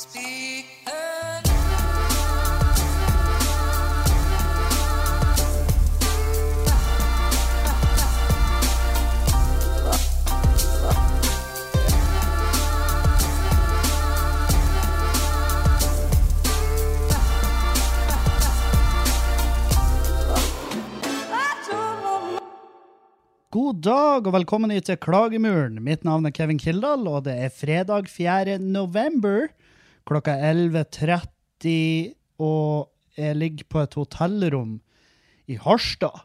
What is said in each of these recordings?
God dag og velkommen hit til Klagemuren. Mitt navn er Kevin Kildahl, og det er fredag 4. november. Klokka er 11.30, og jeg ligger på et hotellrom i Harstad.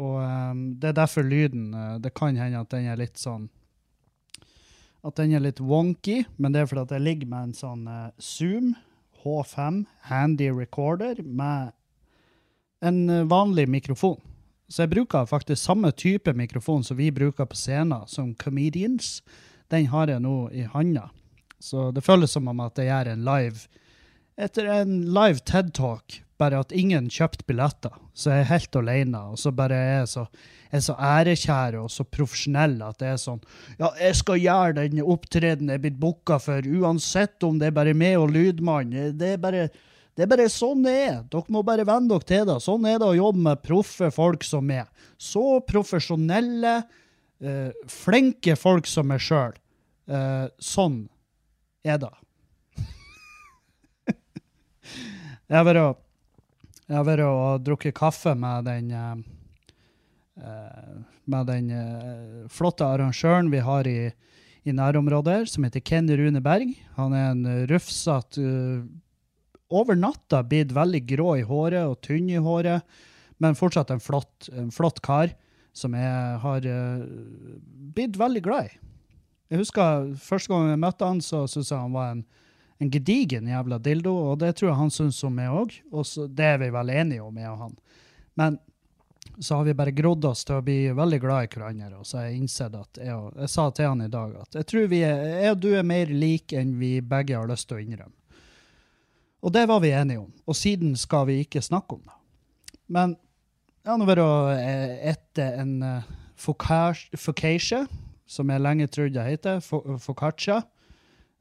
Og um, det er derfor lyden eh, Det kan hende at den er litt sånn At den er litt wonky, men det er fordi at jeg ligger med en sånn uh, Zoom H5 handy recorder med en eh, vanlig mikrofon. Så jeg bruker faktisk samme type mikrofon som vi bruker på scenen som comedians. Den har jeg nå i handa. Så det føles som om at jeg gjør en live etter en live TED-talk, bare at ingen kjøpte billetter. Så jeg er helt alene, og så bare er jeg så, er så ærekjær og så profesjonell at det er sånn Ja, jeg skal gjøre den opptredenen jeg er blitt booka for, uansett om det er bare meg og lydmann. Det er bare det er bare sånn det er. Dere må bare venne dere til det. Sånn er det å jobbe med proffe folk som meg. Så profesjonelle, eh, flinke folk som meg sjøl. Eh, sånn er det. jeg har vært og, drukket kaffe med den eh, eh, med den eh, flotte arrangøren vi har i, i nærområdet, som heter Ken Rune Berg. Han er en rufsete over natta blitt veldig grå i håret og tynn i håret, men fortsatt en flott, en flott kar som jeg har blitt veldig glad i. Jeg husker Første gang jeg møtte han, så syntes jeg han var en, en gedigen jævla dildo, og det tror jeg han syns om meg òg. Og det er vi vel enige om, jeg og han. Men så har vi bare grodd oss til å bli veldig glad i hverandre, og så har jeg innsett at jeg, jeg sa til han i dag at jeg tror vi er, jeg og du er mer like enn vi begge har lyst til å innrømme. Og det var vi enige om, og siden skal vi ikke snakke om det. Men har nå vært og ette etter en uh, focaccia, som jeg lenge trodde jeg heter, fo- focaccia.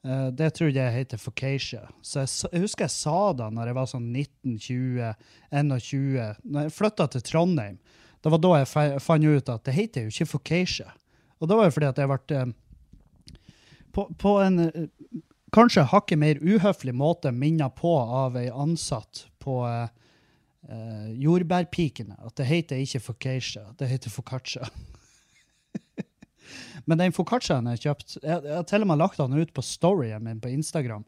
Eh, det trodde jeg heter focaccia. Så jeg, jeg husker jeg sa det når jeg var sånn 19-20, 21. Når jeg flytta til Trondheim, det var da jeg fant ut at det heter jo ikke focaccia. Og det var jo fordi at jeg ble uh, på, på en uh, kanskje hakket mer uhøflig måte minnet på av ei ansatt på jordbærpikene. At det heter ikke focaccia, det heter focaccia. Men den foccacciaen jeg kjøpte, jeg, jeg har til og med lagt den ut på storyen min på Instagram.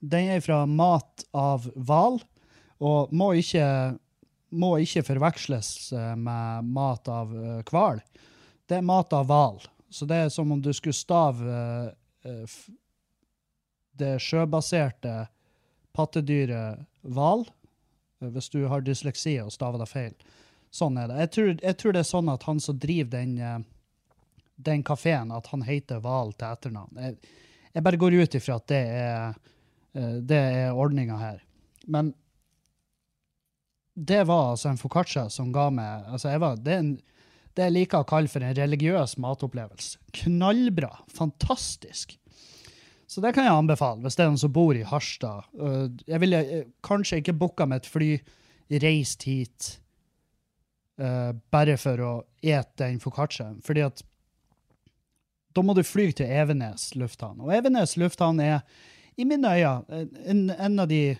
Den er fra mat av hval, og må ikke, må ikke forveksles eh, med mat av eh, hval. Det er mat av hval. Så det er som om du skulle stave eh, eh, det sjøbaserte pattedyret hval, eh, hvis du har dysleksi og staver det feil. Sånn er det. Jeg tror, jeg tror det er sånn at han som driver den, eh, den kafeen, at han heter Hval til etternavn. Jeg, jeg bare går ut ifra at det er, eh, det er ordninga her. Men det var altså en foccaccia som ga meg altså jeg var, det, er en, det jeg liker å kalle for en religiøs matopplevelse. Knallbra. Fantastisk. Så det kan jeg anbefale hvis det er noen som bor i Harstad. Øh, Jeg ville eh, kanskje ikke booka med et fly, reist hit Uh, bare for å ete den foccacciaen. Fordi at da må du fly til Evenes lufthavn. Og Evenes lufthavn er i mine øyne en, en, av, de,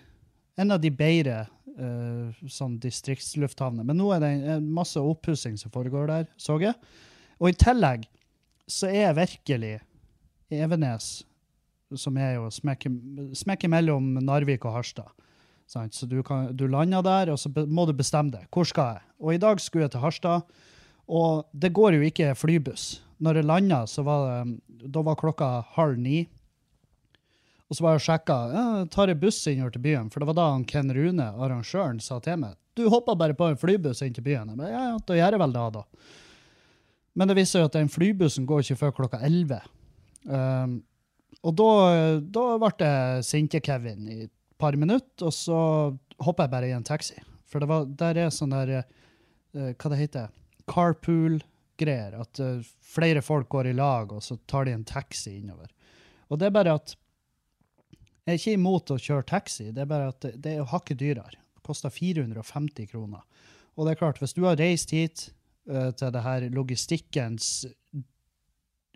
en av de bedre uh, sånn distriktslufthavner. Men nå er det en masse oppussing som foregår der, så jeg. Og i tillegg så er virkelig Evenes, som er jo smekke mellom Narvik og Harstad. Så du, kan, du lander der, og så må du bestemme deg. Hvor skal jeg? Og i dag skulle jeg til Harstad, og det går jo ikke flybuss. Når jeg landa, så var det, da var klokka halv ni. Og så var jeg og sjekka ja, tar jeg buss innover til byen, for det var da han Ken Rune, arrangøren, sa til meg du hoppa bare på en flybuss inn til byen. Jeg ba, ja, ja, da gjør jeg vel det, da. Men det viser jo at den flybussen går ikke før klokka 11. Um, og da, da ble jeg sinte-Kevin i et par minutter, og så hoppa jeg bare i en taxi. For det var, der er sånn der uh, Hva det heter Carpool-greier. At uh, flere folk går i lag, og så tar de en taxi innover. Og det er bare at Jeg er ikke imot å kjøre taxi, det er bare at det, det er hakket dyrere. Det koster 450 kroner. Og det er klart, hvis du har reist hit uh, til det her logistikkens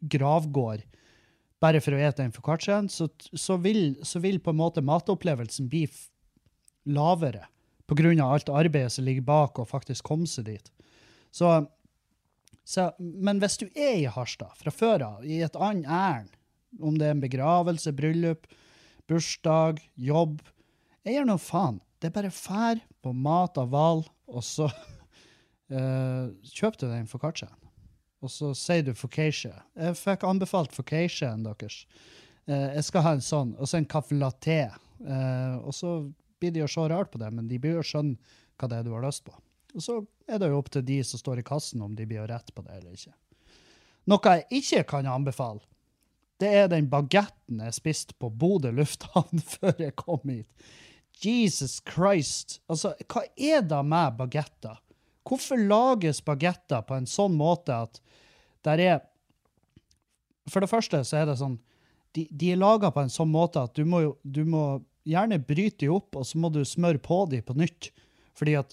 gravgård bare for å ete en foccaccia, så, så, vil, så vil på en måte matopplevelsen bli lavere på grunn av alt arbeidet som ligger bak å faktisk komme seg dit. Så, så, men hvis du er i Harstad fra før av, i et annet ærend, om det er en begravelse, bryllup, bursdag, jobb, jeg gjør noe faen. Det er bare fær på mat av hval, og så uh, kjøper du den foccacciaen. Og så sier du focaccia. Jeg fikk anbefalt foccacciaen deres. Uh, jeg skal ha en sånn, og så en caffè latte. Uh, og så blir de jo så rart på det, men de blir jo skjønne hva det er du har lyst på. Og så er det jo opp til de som står i kassen, om de blir å rette på det eller ikke. Noe jeg ikke kan anbefale, det er den bagetten jeg spiste på Bodø lufthavn før jeg kom hit. Jesus Christ. Altså, hva er det med bagetter? Hvorfor lages bagetter på en sånn måte at der er For det første så er det sånn De, de er laga på en sånn måte at du må, du må gjerne bryte dem opp, og så må du smøre på dem på nytt. Fordi at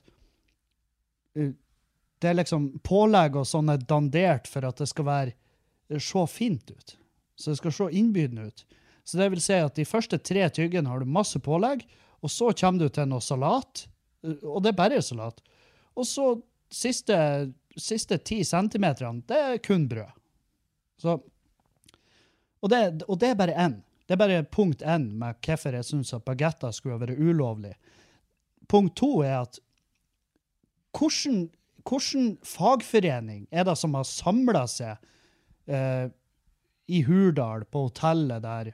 det er liksom Pålegg og sånn er dandert for at det skal være se fint ut. Så det skal se innbydende ut. Så det vil si at de første tre tyggene har du masse pålegg, og så kommer du til noe salat, uh, og det er bare salat. Og så siste, siste ti centimeterne, det er kun brød. Så, og, det, og det er bare én. Det er bare punkt én med hvorfor jeg syns at bagetter skulle være ulovlig. Punkt to er at hvordan, hvordan fagforening er det som har samla seg eh, i Hurdal, på hotellet der,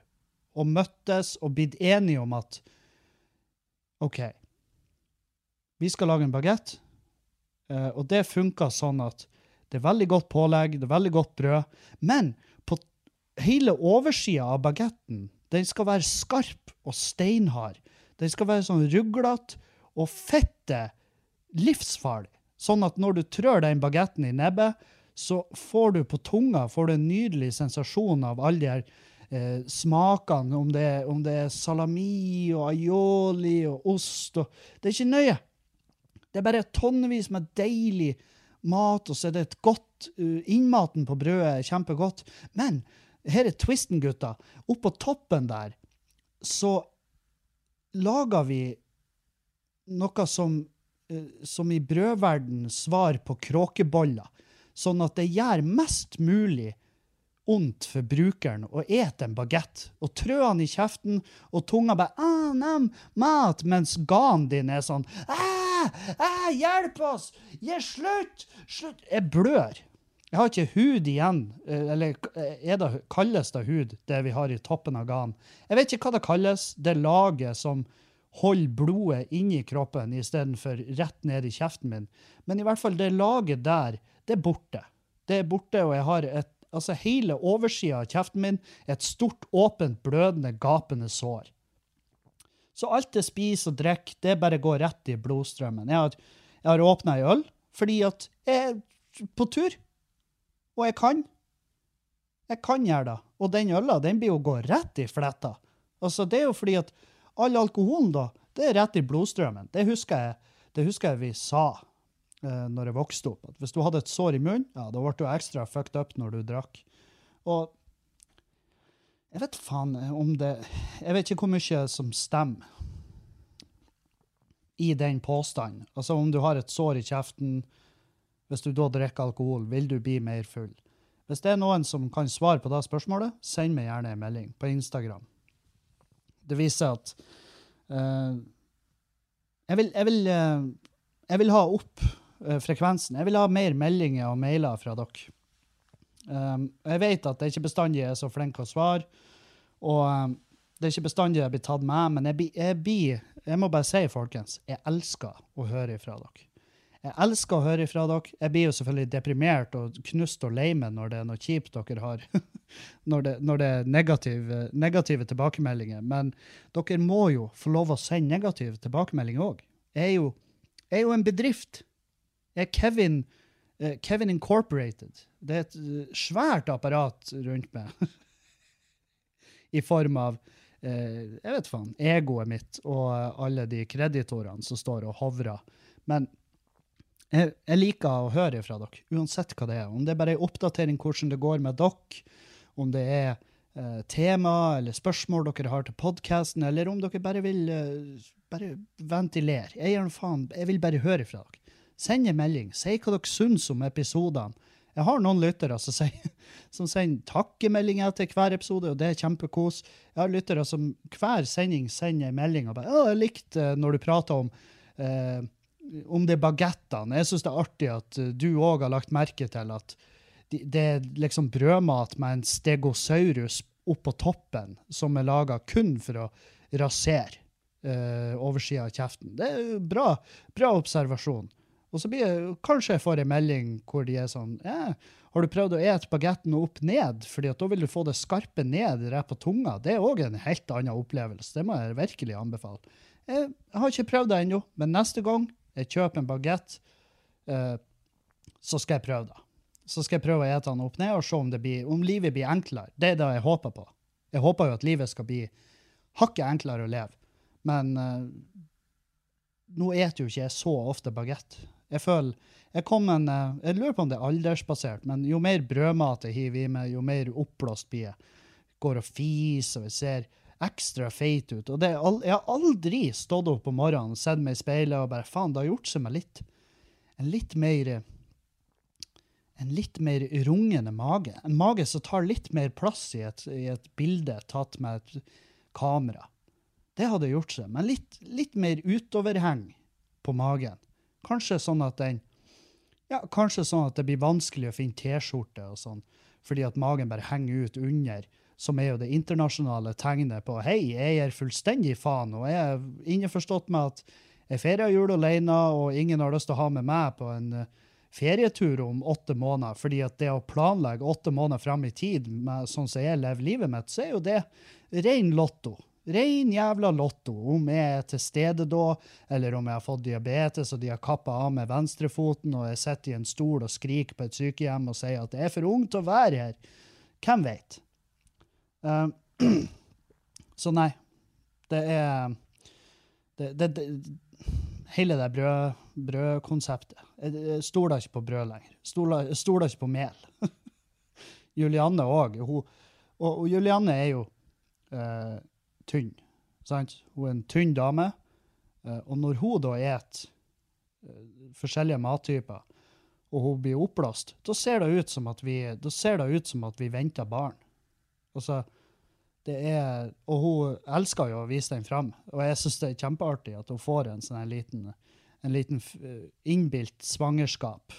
og møttes og blitt enige om at OK, vi skal lage en bagett, eh, og det funker sånn at det er veldig godt pålegg, det er veldig godt brød, men på hele oversida av bagetten, den skal være skarp og steinhard. Den skal være sånn ruglete og fette livsfarlig. Sånn at når du trør den bagetten i nebbet, så får du på tunga får du en nydelig sensasjon av alle de her eh, smakene, om det, om det er salami og aioli og ost og Det er ikke nøye. Det er bare tonnevis med deilig mat, og så er det et godt uh, Innmaten på brødet er kjempegodt. Men her er twisten, gutta. Oppå toppen der så lager vi noe som, som i brødverden svar på kråkeboller. Sånn at det gjør mest mulig ondt for brukeren å ete en bagett og trø han i kjeften, og tunga bare ah, nem, mat, mens ganen din er sånn ah, ah, Hjelp oss! Gi slutt! Slutt! Jeg blør. Jeg har ikke hud igjen. eh, Eller eh, det, kalles det hud, det vi har i toppen av ganen? Jeg vet ikke hva det kalles. Det laget som holder blodet inni kroppen istedenfor rett ned i kjeften min. Men i hvert fall, det laget der, det er borte. Det er borte, og jeg har et Altså, hele oversida av kjeften min et stort, åpent, blødende, gapende sår. Så alt jeg spiser og drikker, det bare går rett i blodstrømmen. Jeg har, jeg har åpna ei øl fordi at jeg er på tur. Og jeg kan. Jeg kan gjøre det. Og den øla, den blir jo gå rett i fletta. Altså, det er jo fordi at all alkoholen, da, det er rett i blodstrømmen. Det husker jeg, det husker jeg vi sa eh, når jeg vokste opp. At hvis du hadde et sår i munnen, ja, da ble du ekstra fucked up når du drakk. Og jeg vet faen om det Jeg vet ikke hvor mye som stemmer i den påstanden. Altså om du har et sår i kjeften, hvis du da drikker alkohol, vil du bli mer full? Hvis det er noen som kan svare på det spørsmålet, send meg gjerne en melding på Instagram. Det viser at uh, jeg, vil, jeg, vil, uh, jeg vil ha opp uh, frekvensen. Jeg vil ha mer meldinger og mailer fra dere. Um, jeg vet at jeg ikke bestandig er så flink å svare, og um, det er ikke bestandig jeg blir tatt med, men jeg, blir- jeg, blir, jeg må bare si, folkens, jeg elsker å høre ifra dere. Jeg elsker å høre ifra dere. Jeg blir jo selvfølgelig deprimert og knust og lei meg når det er noe kjipt dere har. når, det, når det er negative, negative tilbakemeldinger. Men dere må jo få lov å sende negative tilbakemeldinger òg. Jeg, jeg er jo en bedrift. Jeg er Kevin, eh, Kevin Incorporated. Det er et eh, svært apparat rundt meg. I form av eh, jeg vet faen, egoet mitt og alle de kreditorene som står og hovrer. Men jeg, jeg liker å høre fra dere, uansett hva det er. Om det er bare en oppdatering hvordan det går med dere, om det er eh, tema eller spørsmål dere har til podkasten, eller om dere bare vil eh, bare ventilere. Jeg, gir faen, jeg vil bare høre fra dere. Send en melding. Si hva dere syns om episodene. Jeg har noen lyttere som, som sender takkemeldinger etter hver episode, og det er kjempekos. Jeg har lyttere som hver sending sender en melding og bare 'Å, jeg likte eh, når du prater om eh, om det er bagettene. Jeg syns det er artig at eh, du òg har lagt merke til at det er liksom brødmat med en stegosaurus oppå toppen, som er laga kun for å rasere uh, oversida av kjeften. Det er bra, bra observasjon. Og så blir jeg, kanskje jeg får en melding hvor de er sånn ja, Har du prøvd å ete bagetten opp ned? Fordi at da vil du få det skarpe ned rett på tunga. Det er òg en helt annen opplevelse. Det må jeg virkelig anbefale. Jeg har ikke prøvd det ennå, men neste gang jeg kjøper en bagett, eh, så skal jeg prøve det. Så skal jeg prøve å ete den opp ned og se om, blir, om livet blir enklere. Det er det jeg håper på. Jeg håper jo at livet skal bli hakket enklere å leve. Men eh, nå eter jo ikke jeg så ofte bagett. Jeg føler jeg, en, eh, jeg lurer på om det er aldersbasert, men jo mer brødmat jeg hiver i meg, jo mer oppblåst blir jeg. Går og fiser, og jeg ser ekstra feit ut. Og det, jeg har aldri stått opp om morgenen og sett meg i speilet og bare faen, det har gjort seg meg litt En litt mer en litt mer rungende mage. En mage som tar litt mer plass i et, i et bilde tatt med et kamera. Det hadde gjort seg, men litt, litt mer utoverheng på magen. Kanskje sånn at den ja, kanskje sånn at det blir vanskelig å finne T-skjorte og sånn, fordi at magen bare henger ut under, som er jo det internasjonale tegnet på hei, jeg gir fullstendig faen, og jeg er innforstått med at jeg feirer jul alene, og ingen har lyst til å ha med meg på en eh, ferietur om åtte måneder, fordi at det å planlegge åtte måneder frem i tid, med, sånn som jeg lever livet mitt, så er jo det ren lotto. Ren jævla lotto. Om jeg er til stede da, eller om jeg har fått diabetes og de har kappa av med venstrefoten, og jeg sitter i en stol og skriker på et sykehjem og sier at jeg er for ung til å være her. Hvem vet? Eh, så nei. Det er det, det, det, Hele det brød, brødkonseptet. Jeg, stoler ikke på brød lenger. Stoler, stoler ikke på mel. Julianne òg. Og, og Julianne er jo eh, tynn. Sant? Hun er en tynn dame. eh, og når hun da et eh, forskjellige mattyper, og hun blir oppblåst, da ser det ut som at vi, da ser det ut som at vi venter barn. Altså, det er, og hun elsker jo å vise den fram, og jeg syns det er kjempeartig at hun får en sånn liten, en liten eh, innbilt svangerskap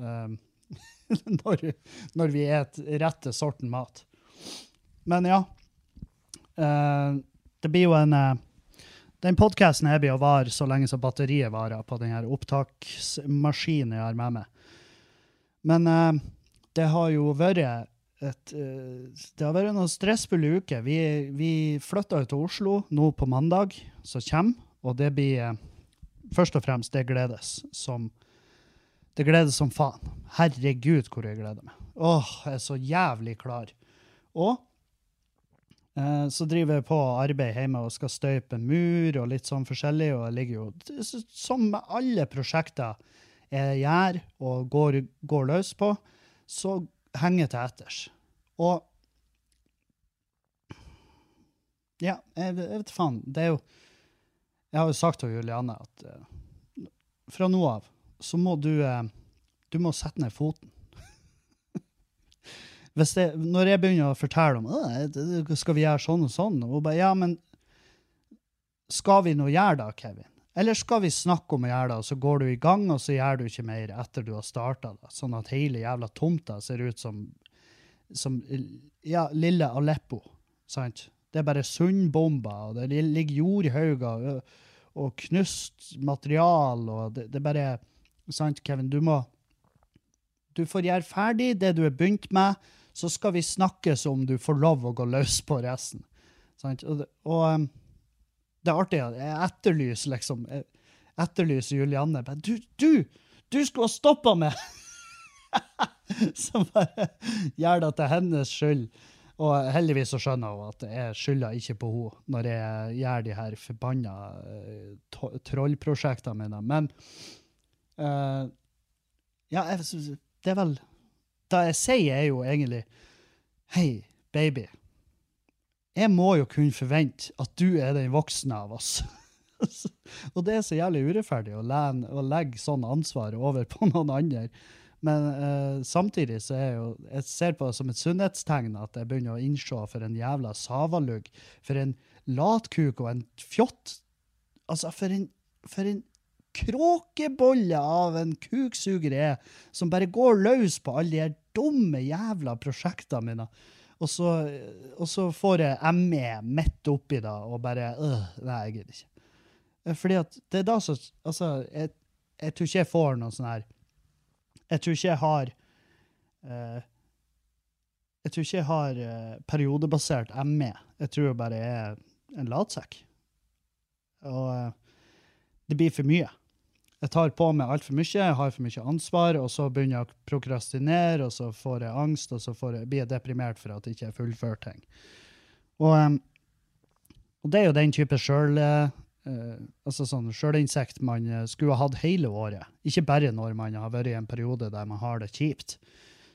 um, når, når vi spiser rette sorten mat. Men ja. Uh, det blir jo en uh, Den podkasten her blir å vare så lenge som batteriet varer på den her opptaksmaskinen jeg har med meg. Men uh, det har jo vært et eh, Det har vært noen stressfulle uker. Vi, vi flytta jo til Oslo nå på mandag, som kommer, og det blir eh, Først og fremst, det gledes som Det gledes som faen. Herregud, hvor jeg gleder meg. Åh, jeg er så jævlig klar. Og eh, så driver jeg på arbeid hjemme og skal støype en mur og litt sånn forskjellig, og jeg ligger jo Som med alle prosjekter jeg gjør og går, går løs på, så henger til etters. Og Ja, jeg, jeg vet faen. Det er jo Jeg har jo sagt til Juliane at uh, fra nå av så må du uh, Du må sette ned foten. Det, når jeg begynner å fortelle om skal vi gjøre sånn og sånn, og hun bare Ja, men skal vi nå gjøre det, Kevin? Eller skal vi snakke om å gjøre det, og så går du i gang, og så gjør du ikke mer etter du har starta? Sånn at hele jævla tomta ser ut som, som ja, lille Aleppo. Sant? Det er bare sundbomber, og det ligger jordhauger og, og knust material, og det, det er bare Sant, Kevin? Du må Du får gjøre ferdig det du har begynt med, så skal vi snakkes om du får lov å gå løs på resten. Sant? Og, og det er artig jeg etterlyser liksom jeg etterlyser Julianne. Du, du, du skulle ha stoppa meg! Så bare gjør det til hennes skyld. Og heldigvis så skjønner hun at jeg skylder ikke på henne når jeg gjør de her forbanna eh, trollprosjektene mine. Men uh, ja, jeg, det er vel Det jeg sier, er jo egentlig Hei, baby. Jeg må jo kunne forvente at du er den voksne av oss. og det er så jævlig urettferdig å, å legge sånn ansvar over på noen andre. Men eh, samtidig så er jeg jo Jeg ser på det som et sunnhetstegn at jeg begynner å innse for en jævla savalugg, for en latkuk og en fjott Altså, for en, for en kråkebolle av en kuksuger er, som bare går løs på alle de her dumme jævla prosjektene mine. Og så, og så får jeg ME midt oppi det, og bare øh, Nei, jeg gidder ikke. Eh, Fordi at det er da så Altså, jeg, jeg tror ikke jeg får noe sånn her Jeg tror ikke jeg har uh, Jeg tror ikke jeg har uh, periodebasert ME. Jeg tror jeg bare er en latsekk. Og uh, det blir for mye. Jeg tar på meg altfor mye, jeg har for mye ansvar, og så begynner jeg å prokrastinere, og så får jeg angst, og så jeg, blir jeg deprimert for at jeg ikke fullfører ting. Og, um, og det er jo den type sjøl... eh, altså sånn Sjølinsekt man skulle ha hatt hele året. Ikke bare når man har vært i en periode der man har det kjipt.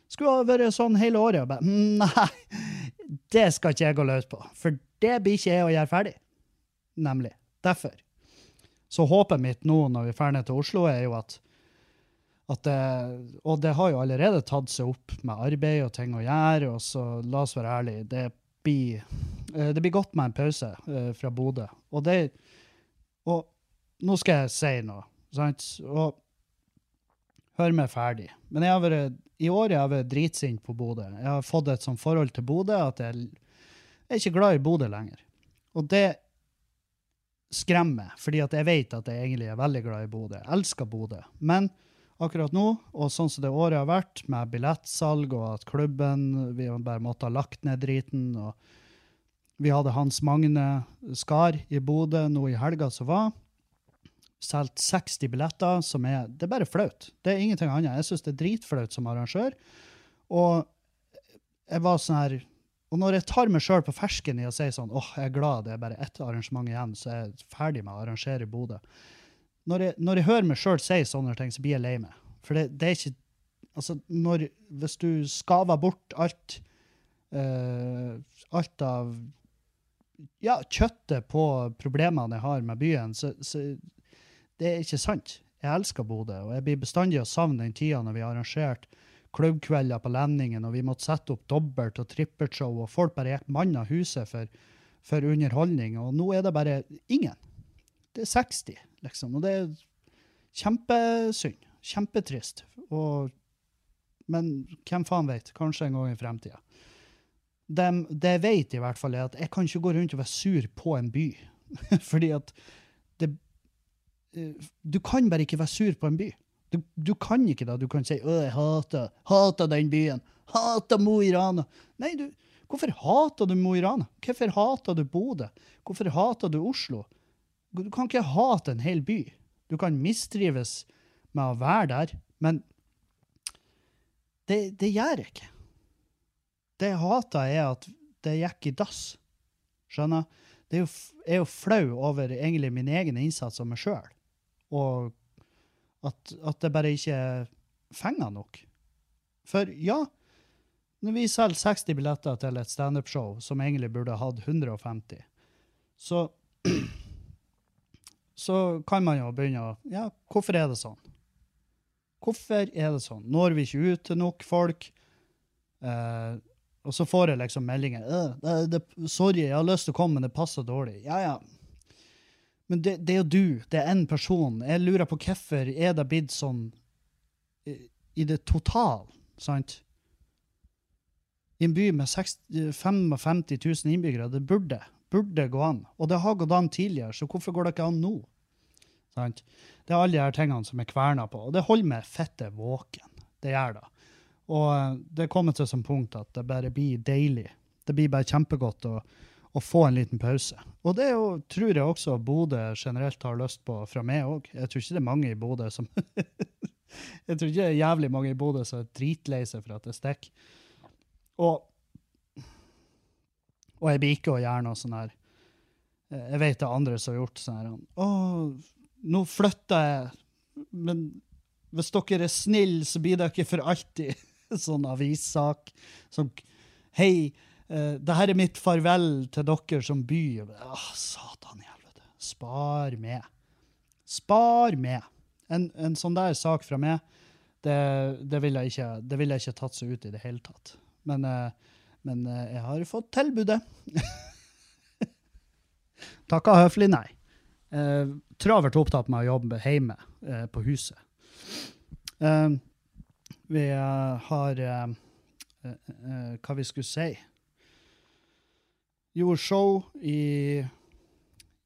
Skulle ha vært sånn hele året og bare «Mm, Nei, det skal ikke jeg gå løs på. For det blir ikke jeg å gjøre ferdig. Nemlig. Derfor. Så håpet mitt nå når vi drar ned til Oslo, er jo at, at det, Og det har jo allerede tatt seg opp med arbeid og ting å gjøre, og så la oss være ærlige, det blir, eh, det blir godt med en pause eh, fra Bodø. Og det Og nå skal jeg si noe, sant? Og hør meg ferdig. Men jeg har vært, i år jeg har vært dritsint på Bodø. Jeg har fått et sånt forhold til Bodø at jeg, jeg er ikke glad i Bodø lenger. Og det skremmer, fordi at jeg vet at jeg egentlig er veldig glad i Bodø. Jeg elsker Bodø. Men akkurat nå, og sånn som det året har vært, med billettsalg og at klubben Vi bare måtte ha lagt ned driten. og Vi hadde Hans Magne Skar i Bodø nå i helga som var. Solgt 60 billetter, som er Det er bare flaut. Det er ingenting annet. Jeg syns det er dritflaut som arrangør. Og jeg var sånn her og når jeg tar meg sjøl på fersken i å si sånn åh, jeg er glad det er bare ett arrangement igjen, så er jeg ferdig med å arrangere i Bodø. Når når jeg hører meg sjøl si sånne ting, så blir jeg lei meg. For det, det er ikke Altså, når Hvis du skaver bort alt Uh, Alt av Ja, kjøttet på problemene jeg har med byen, så, så Det er ikke sant. Jeg elsker Bodø, og jeg blir bestandig å savne den tida når vi har arrangert klubbkvelder på Lenningen, og vi måtte sette opp dobbelt- og trippelshow, og folk bare gikk mann av huset for, for underholdning, og nå er det bare ingen. Det er 60, liksom, og det er kjempesynd. Kjempetrist. Og, men hvem faen vet? Kanskje en gang i fremtida. Det, jeg vet, i hvert fall, er at jeg kan ikke gå rundt og være sur på en by. Fordi at det eh, Du kan bare ikke være sur på en by. Du, du kan ikke det. Du kan si 'Å, jeg hater, hater den byen'. Hater Mo i Rana. Nei, du, hvorfor hater du Mo i Rana? Hvorfor hater du Bodø? Hvorfor hater du Oslo? Du kan ikke hate en hel by. Du kan mistrives med å være der, men det, det gjør jeg ikke. Det jeg hater, er at det gikk i dass. Skjønner? Det er jo, er jo flau over egentlig min egen innsats og meg sjøl. Og at, at det bare ikke fenger nok. For ja, når vi selger 60 billetter til et standup-show som egentlig burde hatt 150, så så kan man jo begynne å Ja, hvorfor er det sånn? Hvorfor er det sånn? Når vi ikke ut til nok folk? Eh, og så får jeg liksom meldinger. «Øh, det, det, 'Sorry, jeg har lyst til å komme, men det passer dårlig.' Ja, ja. Men det, det er jo du. Det er én person. Jeg lurer på hvorfor er det blitt sånn i, i det totale, sant? I en by med 60, 55 000 innbyggere, det burde, burde gå an. Og det har gått an tidligere, så hvorfor går det ikke an nå? Sant? Det er alle de her tingene som er kverna på, og det holder meg fette våken. Det gjør det. Og eh, det er kommet til et punkt at det bare blir deilig. Det blir bare kjempegodt å, å få en liten pause. Og det jo, tror jeg også Bodø generelt har lyst på fra meg òg. Jeg tror ikke det er mange i Bodø som Jeg tror ikke det er jævlig mange i Bodø som er dritlei seg for at det stikker. Og Og jeg blir ikke å gjøre noe sånn her eh, Jeg vet det er andre som har gjort sånn her Å, nå flytter jeg, men hvis dere er snille, så blir det ikke for alltid. Sånn avissak. som Hei, uh, det her er mitt farvel til dere som by. Åh, satan i helvete. Spar med. Spar med. En, en sånn der sak fra meg, det, det ville jeg, ville jeg ikke tatt seg ut i det hele tatt. Men, uh, men uh, jeg har fått tilbudet. Takka høflig nei. Eh, travelt opptatt med å jobbe hjemme eh, på huset. Eh, vi eh, har eh, eh, Hva vi skulle si Gjorde show i,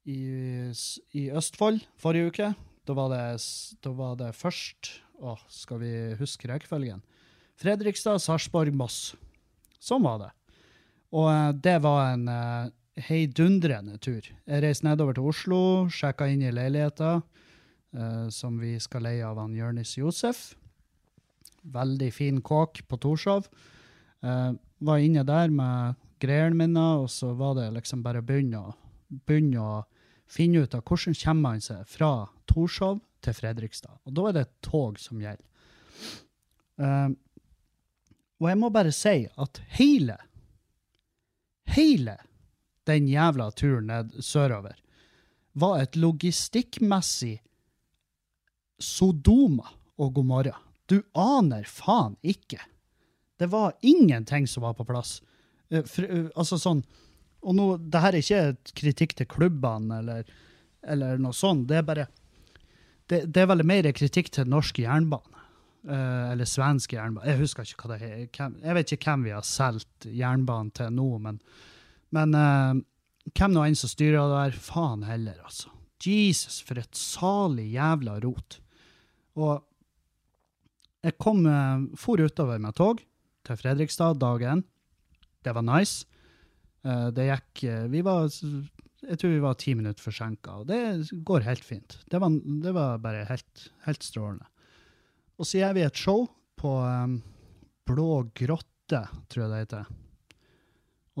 i, i Østfold forrige uke. Da var det, da var det først Å, skal vi huske rekkefølgen? Fredrikstad, Sarpsborg, Moss. Sånn var det. Og det var en heidundrende tur. Jeg reiste nedover til Oslo, sjekka inn i leiligheta eh, som vi skal leie av han Jørnis Josef. Veldig fin kåk på Torshov. Uh, var inne der med greiene mine, og så var det liksom bare å begynne begynne å finne ut av hvordan kommer man seg fra Torshov til Fredrikstad. Og da er det et tog som gjelder. Uh, og jeg må bare si at hele, hele den jævla turen ned sørover var et logistikkmessig Sodoma og Gomorra. Du aner faen ikke. Det var ingenting som var på plass. Eh, eh, altså sånn, og nå, det her er ikke et kritikk til klubbene eller, eller noe sånt, det er bare, det, det er vel mer kritikk til norsk jernbane. Eh, eller svensk jernbane. Jeg husker ikke hva det er. Jeg vet ikke hvem vi har solgt jernbanen til nå, men, men hvem nå enn som styrer det der, faen heller, altså. Jesus, for et salig jævla rot. Og jeg kom, eh, for utover med tog til Fredrikstad dagen. Det var nice. Eh, det gikk eh, Vi var Jeg tror vi var ti minutter forsinka, og det går helt fint. Det var, det var bare helt, helt strålende. Og så gjør vi et show på um, Blå grotte, tror jeg det heter.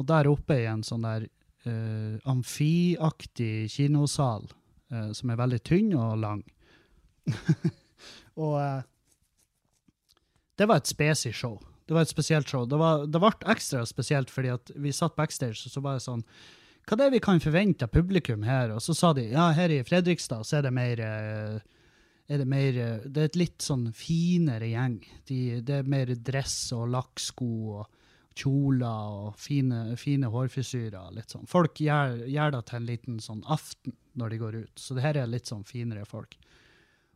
Og der oppe i en sånn der uh, amfiaktig kinosal, uh, som er veldig tynn og lang. og eh, det var et spesi show. Det var et spesielt show. Det, var, det ble ekstra spesielt fordi at vi satt backstage, og så var det sånn Hva det er vi kan forvente av publikum her? Og så sa de ja, her i Fredrikstad så er det mer eh, er det mer eh, Det er et litt sånn finere gjeng. De, det er mer dress og lakksko og kjoler og fine, fine hårfrisyrer. Litt sånn. Folk gjør, gjør det til en liten sånn aften når de går ut. Så det her er litt sånn finere folk.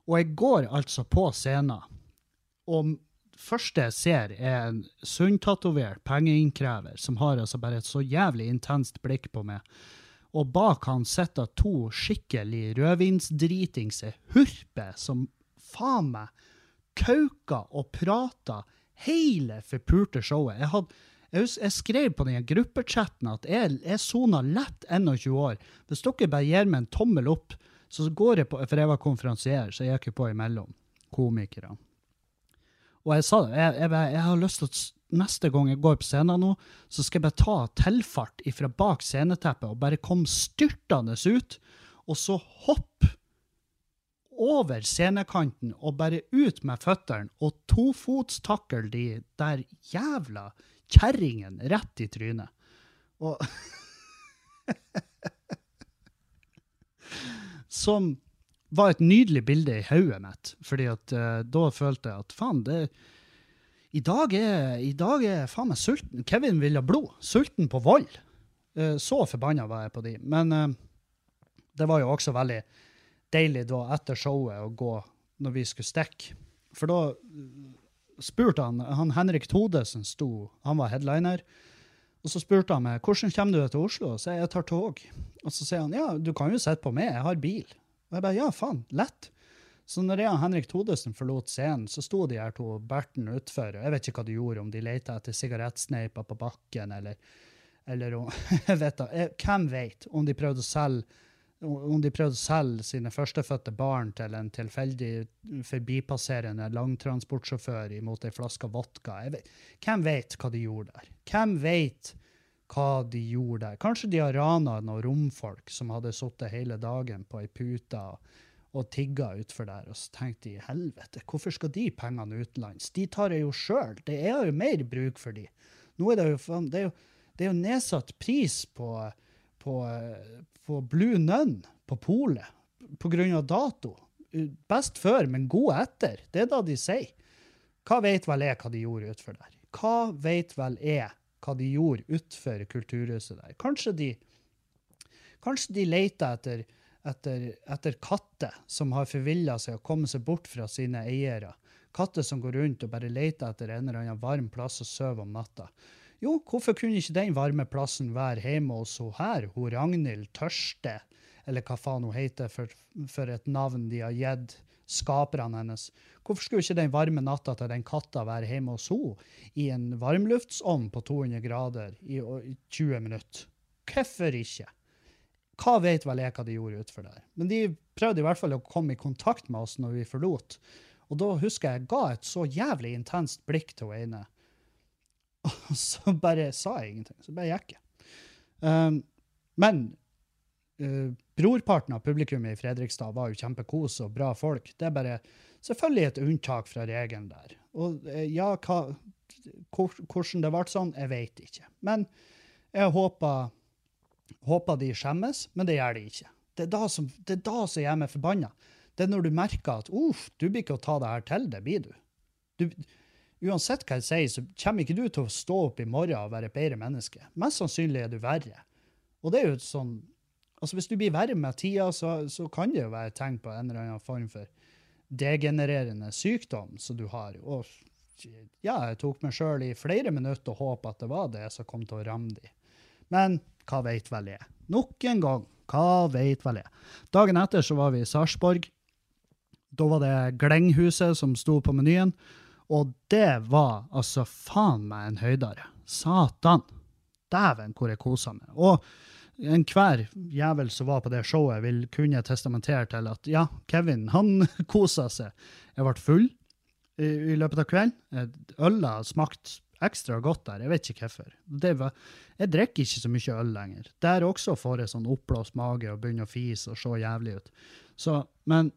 Og jeg går altså på scenen, og første jeg ser, er en sunntatovert pengeinnkrever som har altså bare et så jævlig intenst blikk på meg. Og bak han sitter to skikkelig rødvinsdritingse hurper som faen meg kauker og prater hele forpulte showet. Jeg, hadde, jeg, jeg skrev på den gruppechatten at jeg, jeg sona lett 21 år. Hvis dere bare gir meg en tommel opp, så går jeg på For jeg var konferansier, så jeg gikk jo på imellom komikerne. Og jeg sa det, jeg, jeg, jeg har lyst til at neste gang jeg går på scenen nå, så skal jeg bare ta tilfart ifra bak sceneteppet og bare komme styrtende ut, og så hoppe over scenekanten og bare ut med føttene og tofotstakle de der jævla kjerringene rett i trynet. Og Som var et nydelig bilde i hodet mitt, fordi at uh, da følte jeg at faen, det i dag er, jeg faen meg sulten. Kevin vil ha blod. Sulten på vold. Uh, så forbanna var jeg på de. Men uh, det var jo også veldig deilig da etter showet å gå når vi skulle stikke. For da spurte han han Henrik Todesen sto, han var headliner. Og så spurte han meg hvordan kommer du til Oslo. Så jeg tar tog. Og så sier han ja, du kan jo sitte på meg, jeg har bil. Og jeg bare ja, faen, lett. Så når jeg og Henrik Thodesen forlot scenen, så sto de her to Berten utfor. og Jeg vet ikke hva de gjorde, om de lette etter sigarettsneiper på bakken, eller, eller om vet da, Hvem vet om de prøvde å selge om de prøvde å selge sine førstefødte barn til en tilfeldig forbipasserende langtransportsjåfør imot ei flaske vodka. Vet, hvem vet hva de gjorde der? Hvem vet hva de gjorde der. Kanskje de har rana noen romfolk som hadde sittet hele dagen på ei pute og, tigga utfor der, og så tenkte de helvete, hvorfor skal de pengene utenlands? De tar jeg jo sjøl, det er jo mer bruk for de. Nå er det jo, det er jo, det er jo nedsatt pris på, på, på Blue Nun på polet av dato. Best før, men god etter. Det er da de sier. Hva vet vel jeg hva de gjorde utfor der? Hva vet vel jeg hva de gjorde utenfor kulturhuset der? Kanskje de, kanskje de leter etter, etter, etter katter som har forvilla seg og kommet seg bort fra sine eiere. Katter som går rundt og bare leter etter en eller annen varm plass å sove om natta. Jo, hvorfor kunne ikke den varme plassen være hjemme hos hun her, hun Ragnhild Tørste, eller hva faen hun heter for, for et navn de har gitt skaperne hennes. Hvorfor skulle ikke den varme natta til den katta være hjemme hos henne i en varmluftsovn på 200 grader i, i 20 minutter? Hvorfor ikke? Hva vet vel jeg hva de gjorde utfor der? Men de prøvde i hvert fall å komme i kontakt med oss når vi forlot. Og da husker jeg jeg ga et så jævlig intenst blikk til hun ene. Og så bare sa jeg ingenting. Så bare gikk jeg. Um, men eh, brorparten av publikummet i Fredrikstad var jo kjempekos og bra folk. Det er bare selvfølgelig et unntak fra regelen der. Og uh, ja, hva, hvordan det ble sånn, jeg vet ikke. Men jeg håper, håper de skjemmes, men det gjør de ikke. Det er da som, det er da som gjør meg forbanna. Det er når du merker at uff, du blir ikke å ta det her til, det blir du. du uansett hva jeg sier, så kommer ikke du til å stå opp i morgen og være et bedre menneske. Mest sannsynlig er du verre. Og det er jo sånn Altså, hvis du blir verre med tida, så, så kan det jo være tegn på en eller annen form for degenererende sykdom som du har. Og ja, jeg tok meg sjøl i flere minutter og håpe at det var det som kom til å ramme de. Men hva veit vel jeg? Nok en gang, hva veit vel jeg? Dagen etter så var vi i Sarpsborg. Da var det Glenghuset som sto på menyen. Og det var altså faen meg en høydare. Satan. Dæven, hvor jeg kosa meg. Og enhver jævel som var på det showet, vil kunne testamentere til at ja, Kevin, han kosa seg. Jeg ble full i, i løpet av kvelden. Øla smakte ekstra godt der. Jeg vet ikke hvorfor. Jeg drikker ikke så mye øl lenger. Der også får jeg sånn oppblåst mage og begynner å fise og se jævlig ut. Så, men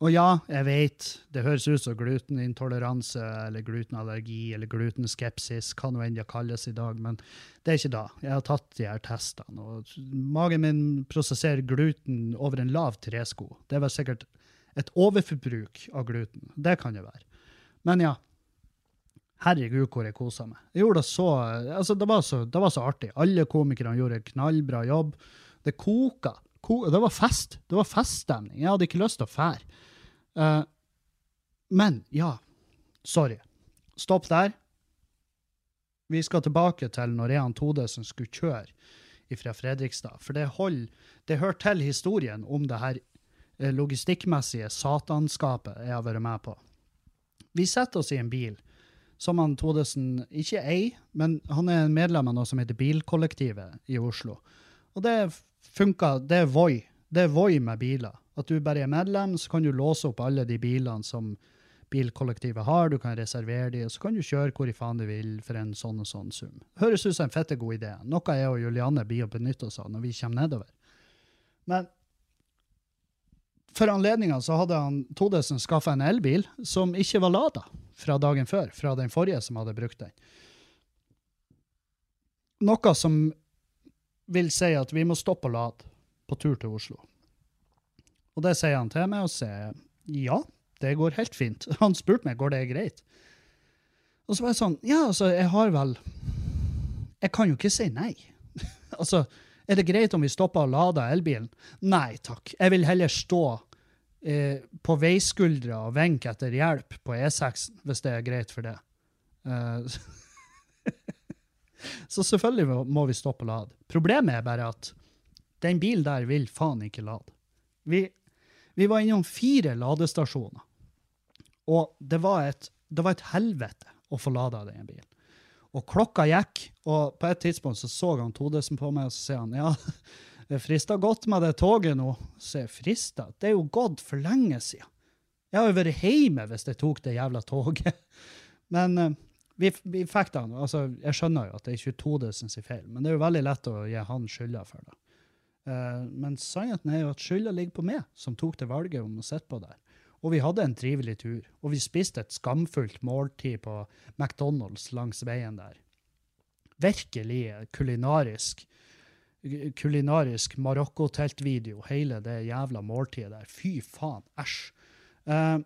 og ja, jeg vet, det høres ut som glutenintoleranse eller glutenallergi eller glutenskepsis, hva nå enn det kalles i dag, men det er ikke da. Jeg har tatt de her testene, og magen min prosesserer gluten over en lav tresko. Det var sikkert et overforbruk av gluten. Det kan det være. Men ja, herregud hvor jeg kosa meg. Jeg gjorde det så, altså det var så, det var så artig. Alle komikerne gjorde en knallbra jobb. Det koka. Ko, det var fest. Det var feststemning. Jeg hadde ikke lyst til å fære. Uh, men ja, sorry. Stopp der. Vi skal tilbake til når Rean Todesen skulle kjøre fra Fredrikstad. For det, det hører til historien om det her eh, logistikkmessige satanskapet jeg har vært med på. Vi setter oss i en bil som han Todesen ikke eier, men han er en medlem av noe som heter Bilkollektivet i Oslo. Og det funker. Det er Voi. Det er Voi med biler. At du bare er medlem, så kan du låse opp alle de bilene som bilkollektivet har. Du kan reservere de, og så kan du kjøre hvor i faen du vil for en sånn og sånn sum. Høres ut som en fette god idé. Noe jeg og Julianne blir å benytte oss av når vi kommer nedover. Men for anledninga så hadde han Todesen skaffa en elbil som ikke var lada fra dagen før, fra den forrige som hadde brukt den. Noe som vil si at vi må stoppe å lade på tur til Oslo. Og det sier han til meg, og sier ja, det går helt fint. Han spurte meg går det greit. Og så var jeg sånn, ja, altså, jeg har vel Jeg kan jo ikke si nei. altså, er det greit om vi stopper og lader elbilen? Nei takk. Jeg vil heller stå eh, på veiskuldra og vinke etter hjelp på E6, hvis det er greit for det. Uh, så selvfølgelig må- vi stoppe og lade. Problemet er bare at den bilen der vil faen ikke lade. Vi, vi var innom fire ladestasjoner, og det var et, det var et helvete å få lada den bilen. Og klokka gikk, og på et tidspunkt så så han Todesen på meg, og så sier han ja, det frister godt med det toget nå. Så jeg frister? Det er jo gått for lenge siden. Jeg har vært hjemme hvis jeg tok det jævla toget. Men eh, vi, vi fikk den. Altså, jeg skjønner jo at det er ikke Todesen sin feil, men det er jo veldig lett å gi han skylda for det. Eh, men sannheten er jo at skylda ligger på meg, som tok det valget om å sitte på der. Og vi hadde en trivelig tur. Og vi spiste et skamfullt måltid på McDonald's langs veien der. Virkelig kulinarisk kulinarisk marokkoteltvideo, hele det jævla måltidet der. Fy faen, æsj. Eh,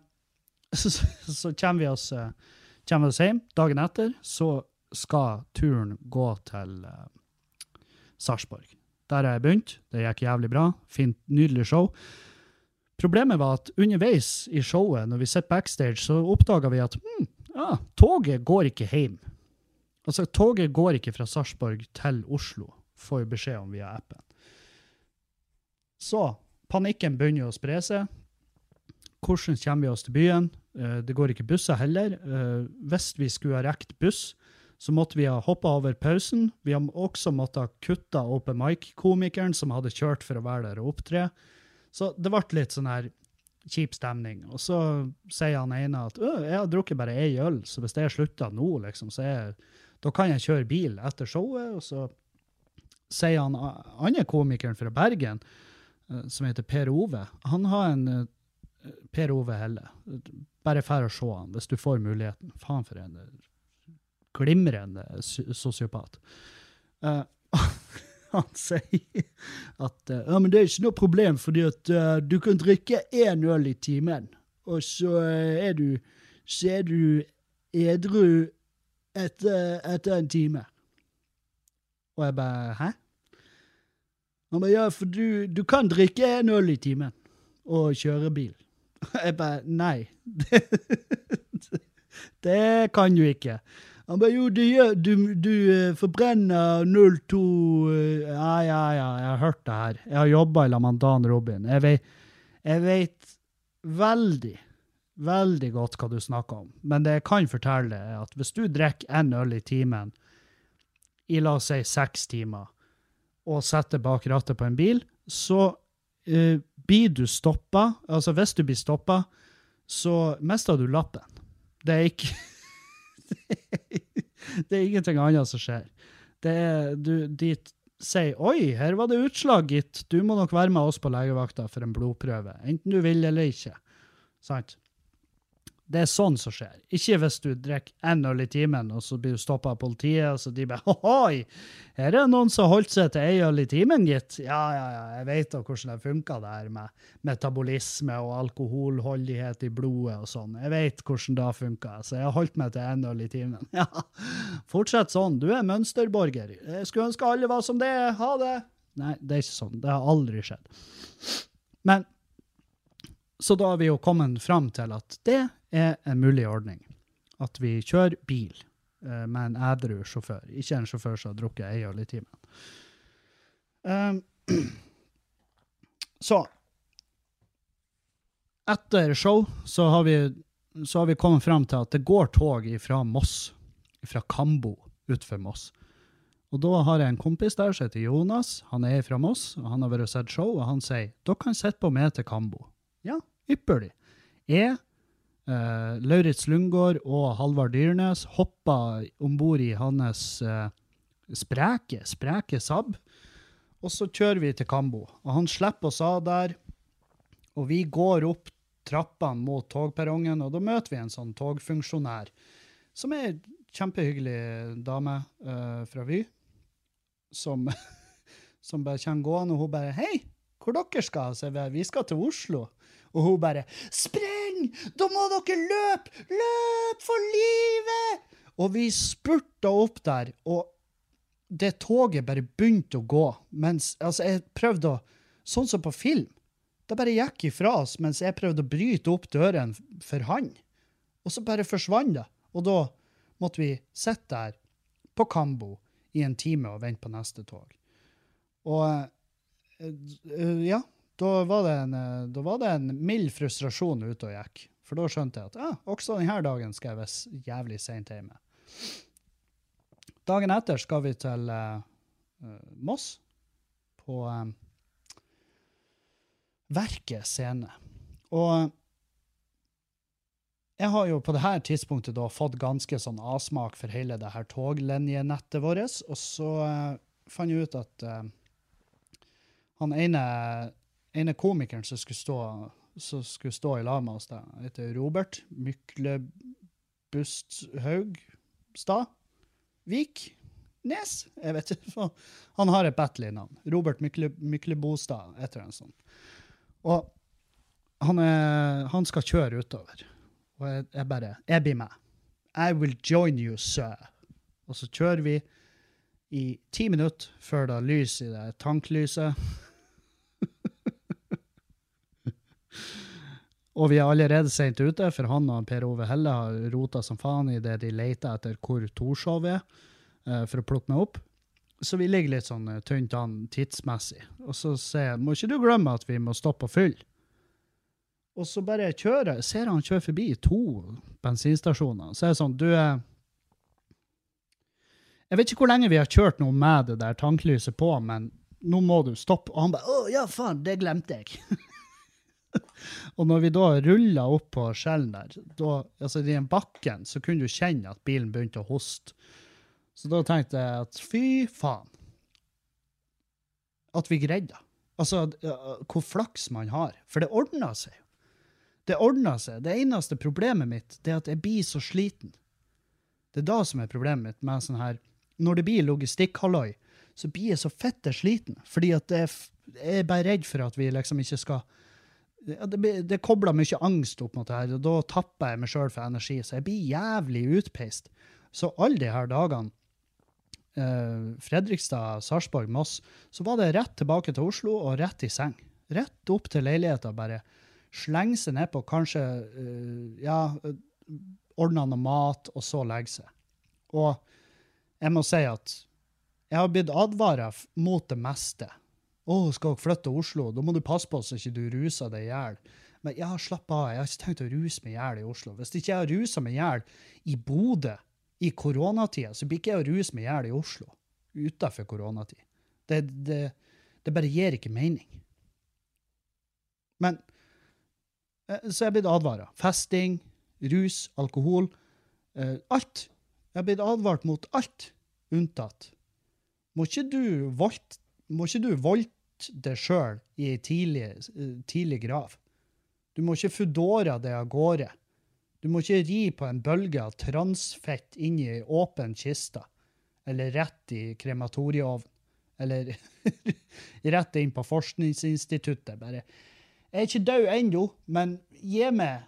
så, kommer vi oss eh, kommer oss hjem. Dagen etter så skal turen gå til uh, Sarpsborg. Der har jeg begynt. Det gikk jævlig bra. Fint, nydelig show. Problemet var at underveis i showet, når vi sitter backstage, så oppdaga vi at hm, ah, toget går ikke hjem. Altså, toget går ikke fra Sarpsborg til Oslo, får vi beskjed om via appen. Så panikken begynner å spre seg. Hvordan kommer vi oss til byen? Eh, det går ikke busser heller. Eh, hvis vi skulle ha rekt buss, så måtte vi ha hoppa over pausen. Vi har også måttet ha kutta open mic-komikeren som hadde kjørt for å være der og opptre. Så det ble litt sånn her kjip stemning. Og så sier han ene at jeg har drukket bare ei øl, så hvis jeg slutter nå, liksom, så jeg, da kan jeg kjøre bil etter showet. Og så sier han andre komikeren fra Bergen, eh, som heter Per Ove, han har en Per Ove Helle. Bare fær å se han, hvis du får muligheten. Faen for en glimrende sosiopat. Uh, han sier at uh, ja, men det er ikke noe problem, fordi at uh, du kan drikke én øl i timen, og så er du, så er du edru etter, etter en time. Og jeg bare Hæ? Han bare ja, for du, du kan drikke én øl i timen og kjøre bil. Og Jeg bare Nei. Det, det kan du ikke. Han bare jo, du, du, du eh, forbrenner 02 eh, Ja, ja, ja, jeg har hørt det her. Jeg har jobba sammen med Dan Robin. Jeg vet, jeg vet veldig, veldig godt hva du snakker om. Men det jeg kan fortelle er at hvis du drikker én øl i timen i la oss si seks timer, og setter bak rattet på en bil, så uh, blir du stoppa. Altså, hvis du blir stoppa, så mister du lappen. Det er ikke Det er ingenting annet som skjer. Det er, du, de sier 'oi, her var det utslag, gitt. Du må nok være med oss på legevakta for en blodprøve', enten du vil eller ikke. Sant? Det er sånn som skjer. Ikke hvis du drikker én øl i timen, og så blir du stoppa av politiet, og så de bare Ohoi, her er det noen som holdt seg til ei øl i timen, gitt. Ja, ja, ja, jeg vet da hvordan det funker, det her med metabolisme og alkoholholdighet i blodet og sånn. Jeg vet hvordan det funker, så jeg har holdt meg til én øl i timen. Ja, fortsett sånn. Du er mønsterborger. Jeg skulle ønske alle var som det. Ha det. Nei, det er ikke sånn. Det har aldri skjedd. Men så da har vi jo kommet fram til at det er en mulig ordning. At vi kjører bil uh, med en edru sjåfør, ikke en sjåfør som har drukket ei øl i timen. Um, så Etter show så har, vi, så har vi kommet fram til at det går tog fra Moss, fra Kambo utenfor Moss. Og da har jeg en kompis der som heter Jonas. Han er fra Moss, og han har vært og sett show, og han sier dere kan sitte på med til Kambo. Ja, ypperlig. Jeg eh, Lauritz Lundgaard og Halvard Dyrnes hoppa om bord i hans eh, spreke, spreke Saab. Og så kjører vi til Kambo. Og han slipper oss av der. Og vi går opp trappene mot togperrongen, og da møter vi en sånn togfunksjonær som er ei kjempehyggelig dame uh, fra Vy. Som, som bare kommer gående, og hun bare 'Hei, hvor dere skal?' Så vi, vi skal til Oslo. Og hun bare 'Spreng! Da må dere løpe! Løp for livet!' Og vi spurta opp der, og det toget bare begynte å gå. Mens altså, jeg prøvde å Sånn som på film. Det bare gikk ifra oss mens jeg prøvde å bryte opp døren for han. Og så bare forsvant det. Og da måtte vi sitte der på Kambo i en time og vente på neste tog. Og uh, ja, da var, det en, eh, var det en mild frustrasjon ute og gikk. For da skjønte jeg at ja, også denne dagen skal jeg være jævlig seint hjemme. Dagen etter skal vi til uh, Moss, på um, Verket scene. Og jeg har jo på det her tidspunktet da fått ganske sånn avsmak for hele det her toglinjenettet vårt, og så uh, fant jeg ut at uh, han ene, ene komikeren som skulle stå, som skulle stå i lag med oss, heter Robert Myklebusthaugstad Vik? Nes? Jeg vet ikke. Han har et battle-navn. Robert Mykle, Myklebostad, et eller annet sånt. Og han, er, han skal kjøre utover. Og jeg, jeg bare Jeg blir med. I will join you, sir. Og så kjører vi i ti minutter før det er lys i det tanklyset. Og vi er allerede sent ute, for han og Per Ove Helle har rota som faen i det de leter etter hvor Torshov er, eh, for å plukke meg opp. Så vi ligger litt sånn eh, tynt an tidsmessig. Og så sier jeg, må ikke du glemme at vi må stoppe og fylle? Og så bare kjører, ser han kjøre forbi to bensinstasjoner. Så er det sånn, du eh, Jeg vet ikke hvor lenge vi har kjørt noe med det der tanklyset på, men nå må du stoppe. Og han bare Å, ja, faen, det glemte jeg. og når vi da rulla opp på skjellen der, da, altså i den bakken, så kunne du kjenne at bilen begynte å hoste. Så da tenkte jeg at fy faen. At vi greide det. Altså, hvor flaks man har. For det ordna seg jo. Det ordna seg. Det eneste problemet mitt det er at jeg blir så sliten. Det er da som er problemet mitt med sånn her Når det blir logistikkhalloi, så blir jeg så fitte sliten. Fordi at jeg, jeg er bare redd for at vi liksom ikke skal Det, det, kobler mye angst opp mot det her, og da tapper jeg meg sjøl for energi. Så jeg blir jævlig utpeist. Så alle de her dagene eh, Fredrikstad, Sarpsborg, Moss, så var det rett tilbake til Oslo og rett i seng. Rett opp til leiligheta, bare slenge seg nedpå, kanskje eh, ja, ordne noe mat, og så legge seg. Og jeg må si at jeg har blitt advara mot det meste. 'Å, skal dere flytte til Oslo? Da må du passe på så ikke du ruser deg i hjel.' Men ja, slapp av, jeg har ikke tenkt å ruse meg i hjel i Oslo. Hvis ikke jeg har rusa meg i hjel i Bodø i koronatida, så blir ikke jeg å ruse meg i hjel i Oslo utenfor koronatid. Det, det, det bare gir ikke mening. Men Eh, så jeg er blitt advara. Festing, rus, alkohol. Eh, alt. Jeg er blitt advart mot alt, unntatt Må ikke du volte deg sjøl i ei tidlig, eh, tidlig, grav. Du må ikke fudora det av gårde. Du må ikke ri på en bølge av transfett inn i ei åpen kiste, eller rett i krematorieovnen, eller rett inn på forskningsinstituttet. Bare jeg er ikke død ennå, men gi meg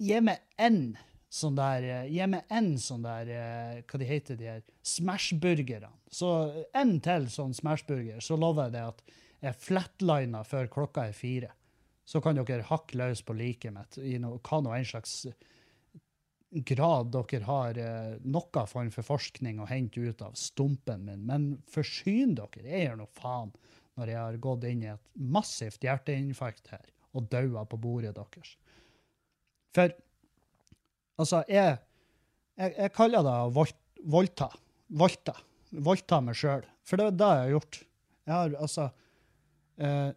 Gi meg én sånn der Gi meg én sånn der eh, Hva de heter de her Smash-burgerne. Så én til sånn Smash-burger, så lover jeg det at jeg flatliner før klokka er fire. Så kan dere hakke løs på liket mitt i no, hva nå en slags grad dere har eh, noe form for forskning å hente ut av stumpen min. Men forsyn dere. Jeg gjør nå faen når jeg har gått inn i et massivt hjerteinfarkt her og daua på bordet deres. For altså, jeg, jeg, jeg kaller det å voldta. Voldta. Voldta meg sjøl. For det er det jeg har gjort. Jeg har altså eh,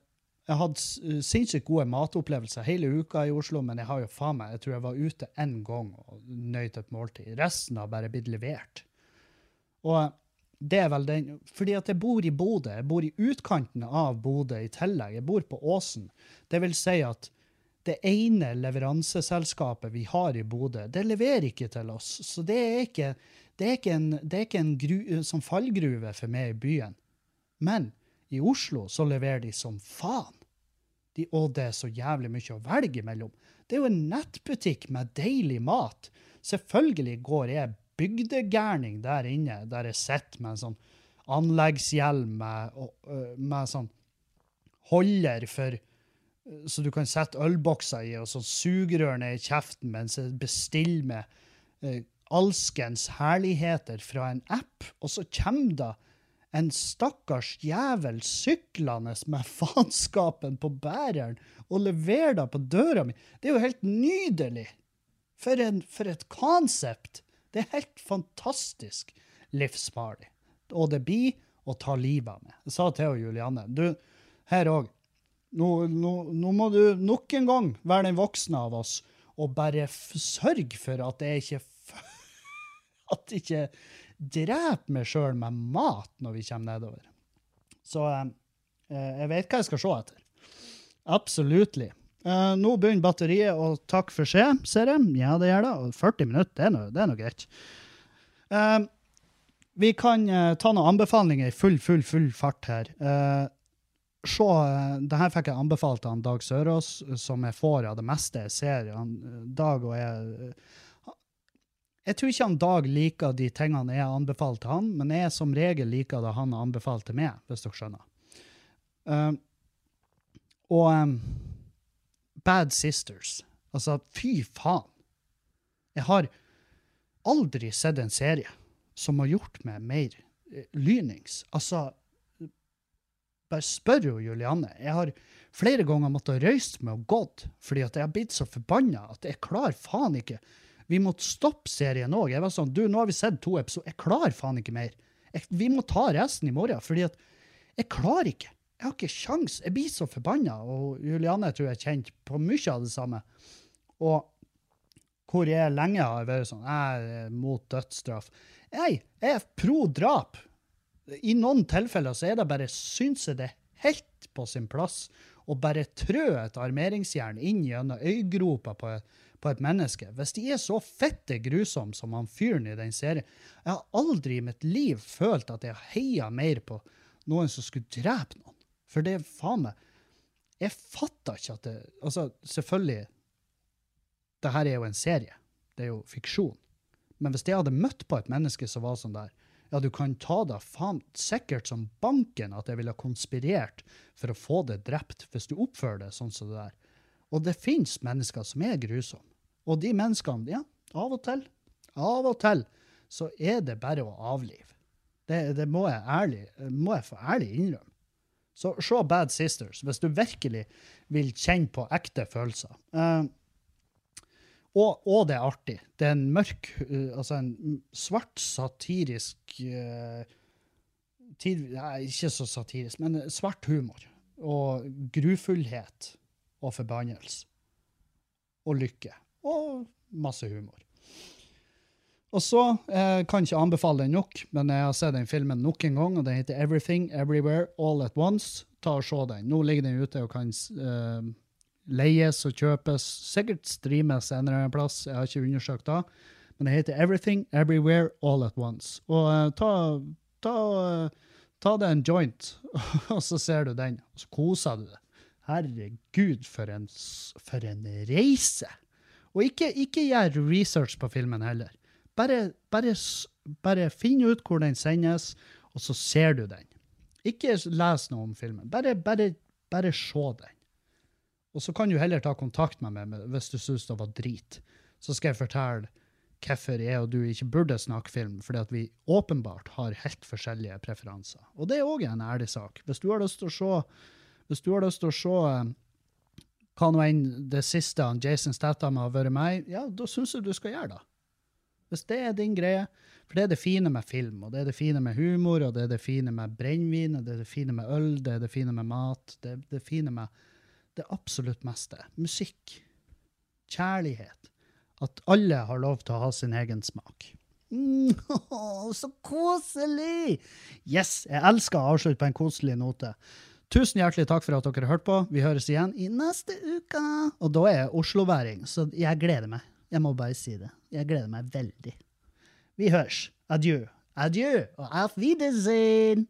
Jeg hadde sinnssykt gode matopplevelser hele uka i Oslo, men jeg har jo faen meg, jeg tror jeg var ute én gang og nøyt et måltid. Resten har bare blitt levert. Og det er vel den Fordi at jeg bor i Bodø. Jeg bor i utkanten av Bodø i tillegg. Jeg bor på Åsen. Det vil si at det ene leveranseselskapet vi har i Bodø, det leverer ikke til oss. Så det er ikke, det er ikke en, er ikke en gru, som fallgruve for meg i byen. Men i Oslo så leverer de som faen. De, og det er så jævlig mye å velge mellom. Det er jo en nettbutikk med deilig mat. Selvfølgelig går jeg bygdegærning der inne, der jeg sitter med en sånn anleggshjelm med, med sånn holder for så du kan sette ølbokser i, og sånn sugerør ned i kjeften mens jeg bestiller med eh, alskens herligheter fra en app, og så kommer da en stakkars jævel syklende med faenskapen på bæreren og leverer det på døra mi. Det er jo helt nydelig! For, en, for et konsept! Det er helt fantastisk livsfarlig. Og det blir å ta livet av meg. Jeg sa til Julianne du, her òg. Nå, nå, nå, må du nok en gang være den voksne av oss og bare sørge for at jeg ikke At jeg ikke dreper meg sjøl med mat når vi kommer nedover. Så eh, eh, jeg vet hva jeg skal se etter. Absolutt. Eh, nå begynner batteriet å takke for seg, ser jeg. Ja, det gjør det. Og 40 minutter, det er noe, det er noe greit. Eh, vi kan eh, ta noen anbefalinger i full, full, full fart her. Eh, se, eh, det her fikk jeg anbefalt av Dag Sørås, som jeg får av det meste jeg ser. Han, eh, Dag og jeg eh, Jeg tror ikke han Dag liker de tingene jeg har anbefalt til han, men jeg som regel liker det han har anbefalt til meg, hvis dere skjønner. Eh, og um, Bad Sisters. Altså, fy faen. Jeg har aldri sett en serie som har gjort meg mer eh, lynings. Altså, bare spør jo Julianne. Jeg har flere ganger måttet røyse meg og gått, fordi at jeg har blitt så forbanna at jeg klarer faen ikke. Vi måtte stoppe serien òg. Jeg var sånn, du, nå har vi sett to episoder. Jeg klarer faen ikke mer. Jeg, vi må ta resten i morgen, fordi at jeg klarer ikke. Jeg har ikke sjans. Jeg blir så forbanna, og Julianne tror jeg kjente på mye av det samme. Og hvor jeg lenge har vært sånn, jeg er mot dødsstraff. Nei, jeg er pro drap. I noen tilfeller så er det bare, syns jeg det er helt på sin plass å bare trø et armeringsjern inn gjennom øygropa på, på et menneske. Hvis de er så fitte grusomme som han fyren i den serien. Jeg har aldri i mitt liv følt at jeg heia mer på noen som skulle drepe noen. For det er faen meg Jeg fatter ikke at det Altså, selvfølgelig det her er jo en serie. Det er jo fiksjon. Men hvis jeg hadde møtt på et menneske som var sånn der, ja, du kan ta det faen sikkert som banken at jeg ville konspirert for å få det drept, hvis du oppfører det sånn som det der. Og det finnes mennesker som er grusomme. Og de menneskene, ja, av og til, av og til, så er det bare å avlive. Det, det må, jeg ærlig, må jeg få ærlig innrømme. Så se Bad Sisters, hvis du virkelig vil kjenne på ekte følelser. Eh, og, og det er artig. Det er en mørk, uh, altså en svart satirisk uh, tid, nei, Ikke så satirisk, men svart humor. Og grufullhet og forbannelse. Og lykke. Og masse humor. Og så eh, kan ikke anbefale den nok, men jeg har sett den filmen nok en gang, og den heter Everything, Everywhere, All at Once. Ta og se den. Nå ligger den ute og kan eh, leies og kjøpes. Sikkert streames en eller annen plass, jeg har ikke undersøkt da. Men det heter Everything, Everywhere, All at Once. Og uh, ta, ta, uh, ta deg en joint, og så ser du den, og så koser du deg. Herregud, for en, for en reise! Og ikke, ikke gjør research på filmen heller. Bare, bare, bare finn ut hvor den sendes, og så ser du den. Ikke les noe om filmen. Bare, bare, bare se den. Og så kan du heller ta kontakt med meg hvis du syns det var drit. Så skal jeg fortelle hvorfor jeg og du ikke burde snakke film, fordi at vi åpenbart har helt forskjellige preferanser. Og det er òg en ærlig sak. Hvis du har lyst til å se, hvis du har lyst til å se eh, hva nå enn det siste han Jason Statham har vært med i, ja, da syns jeg du skal gjøre det. Hvis det er din greie. For det er det fine med film, og det er det fine med humor, og det er det fine med brennevin, og det er det fine med øl, det er det fine med mat, det er det fine med det absolutt meste. Musikk. Kjærlighet. At alle har lov til å ha sin egen smak. Mm, så koselig! Yes, jeg elsker å avslutte på en koselig note. Tusen hjertelig takk for at dere hørte på. Vi høres igjen i neste uke. Og da er jeg osloværing, så jeg gleder meg. Jeg må bare si det. Jeg gleder meg veldig. Vi høres. Adjø. Adjø og auf Wiedersehen!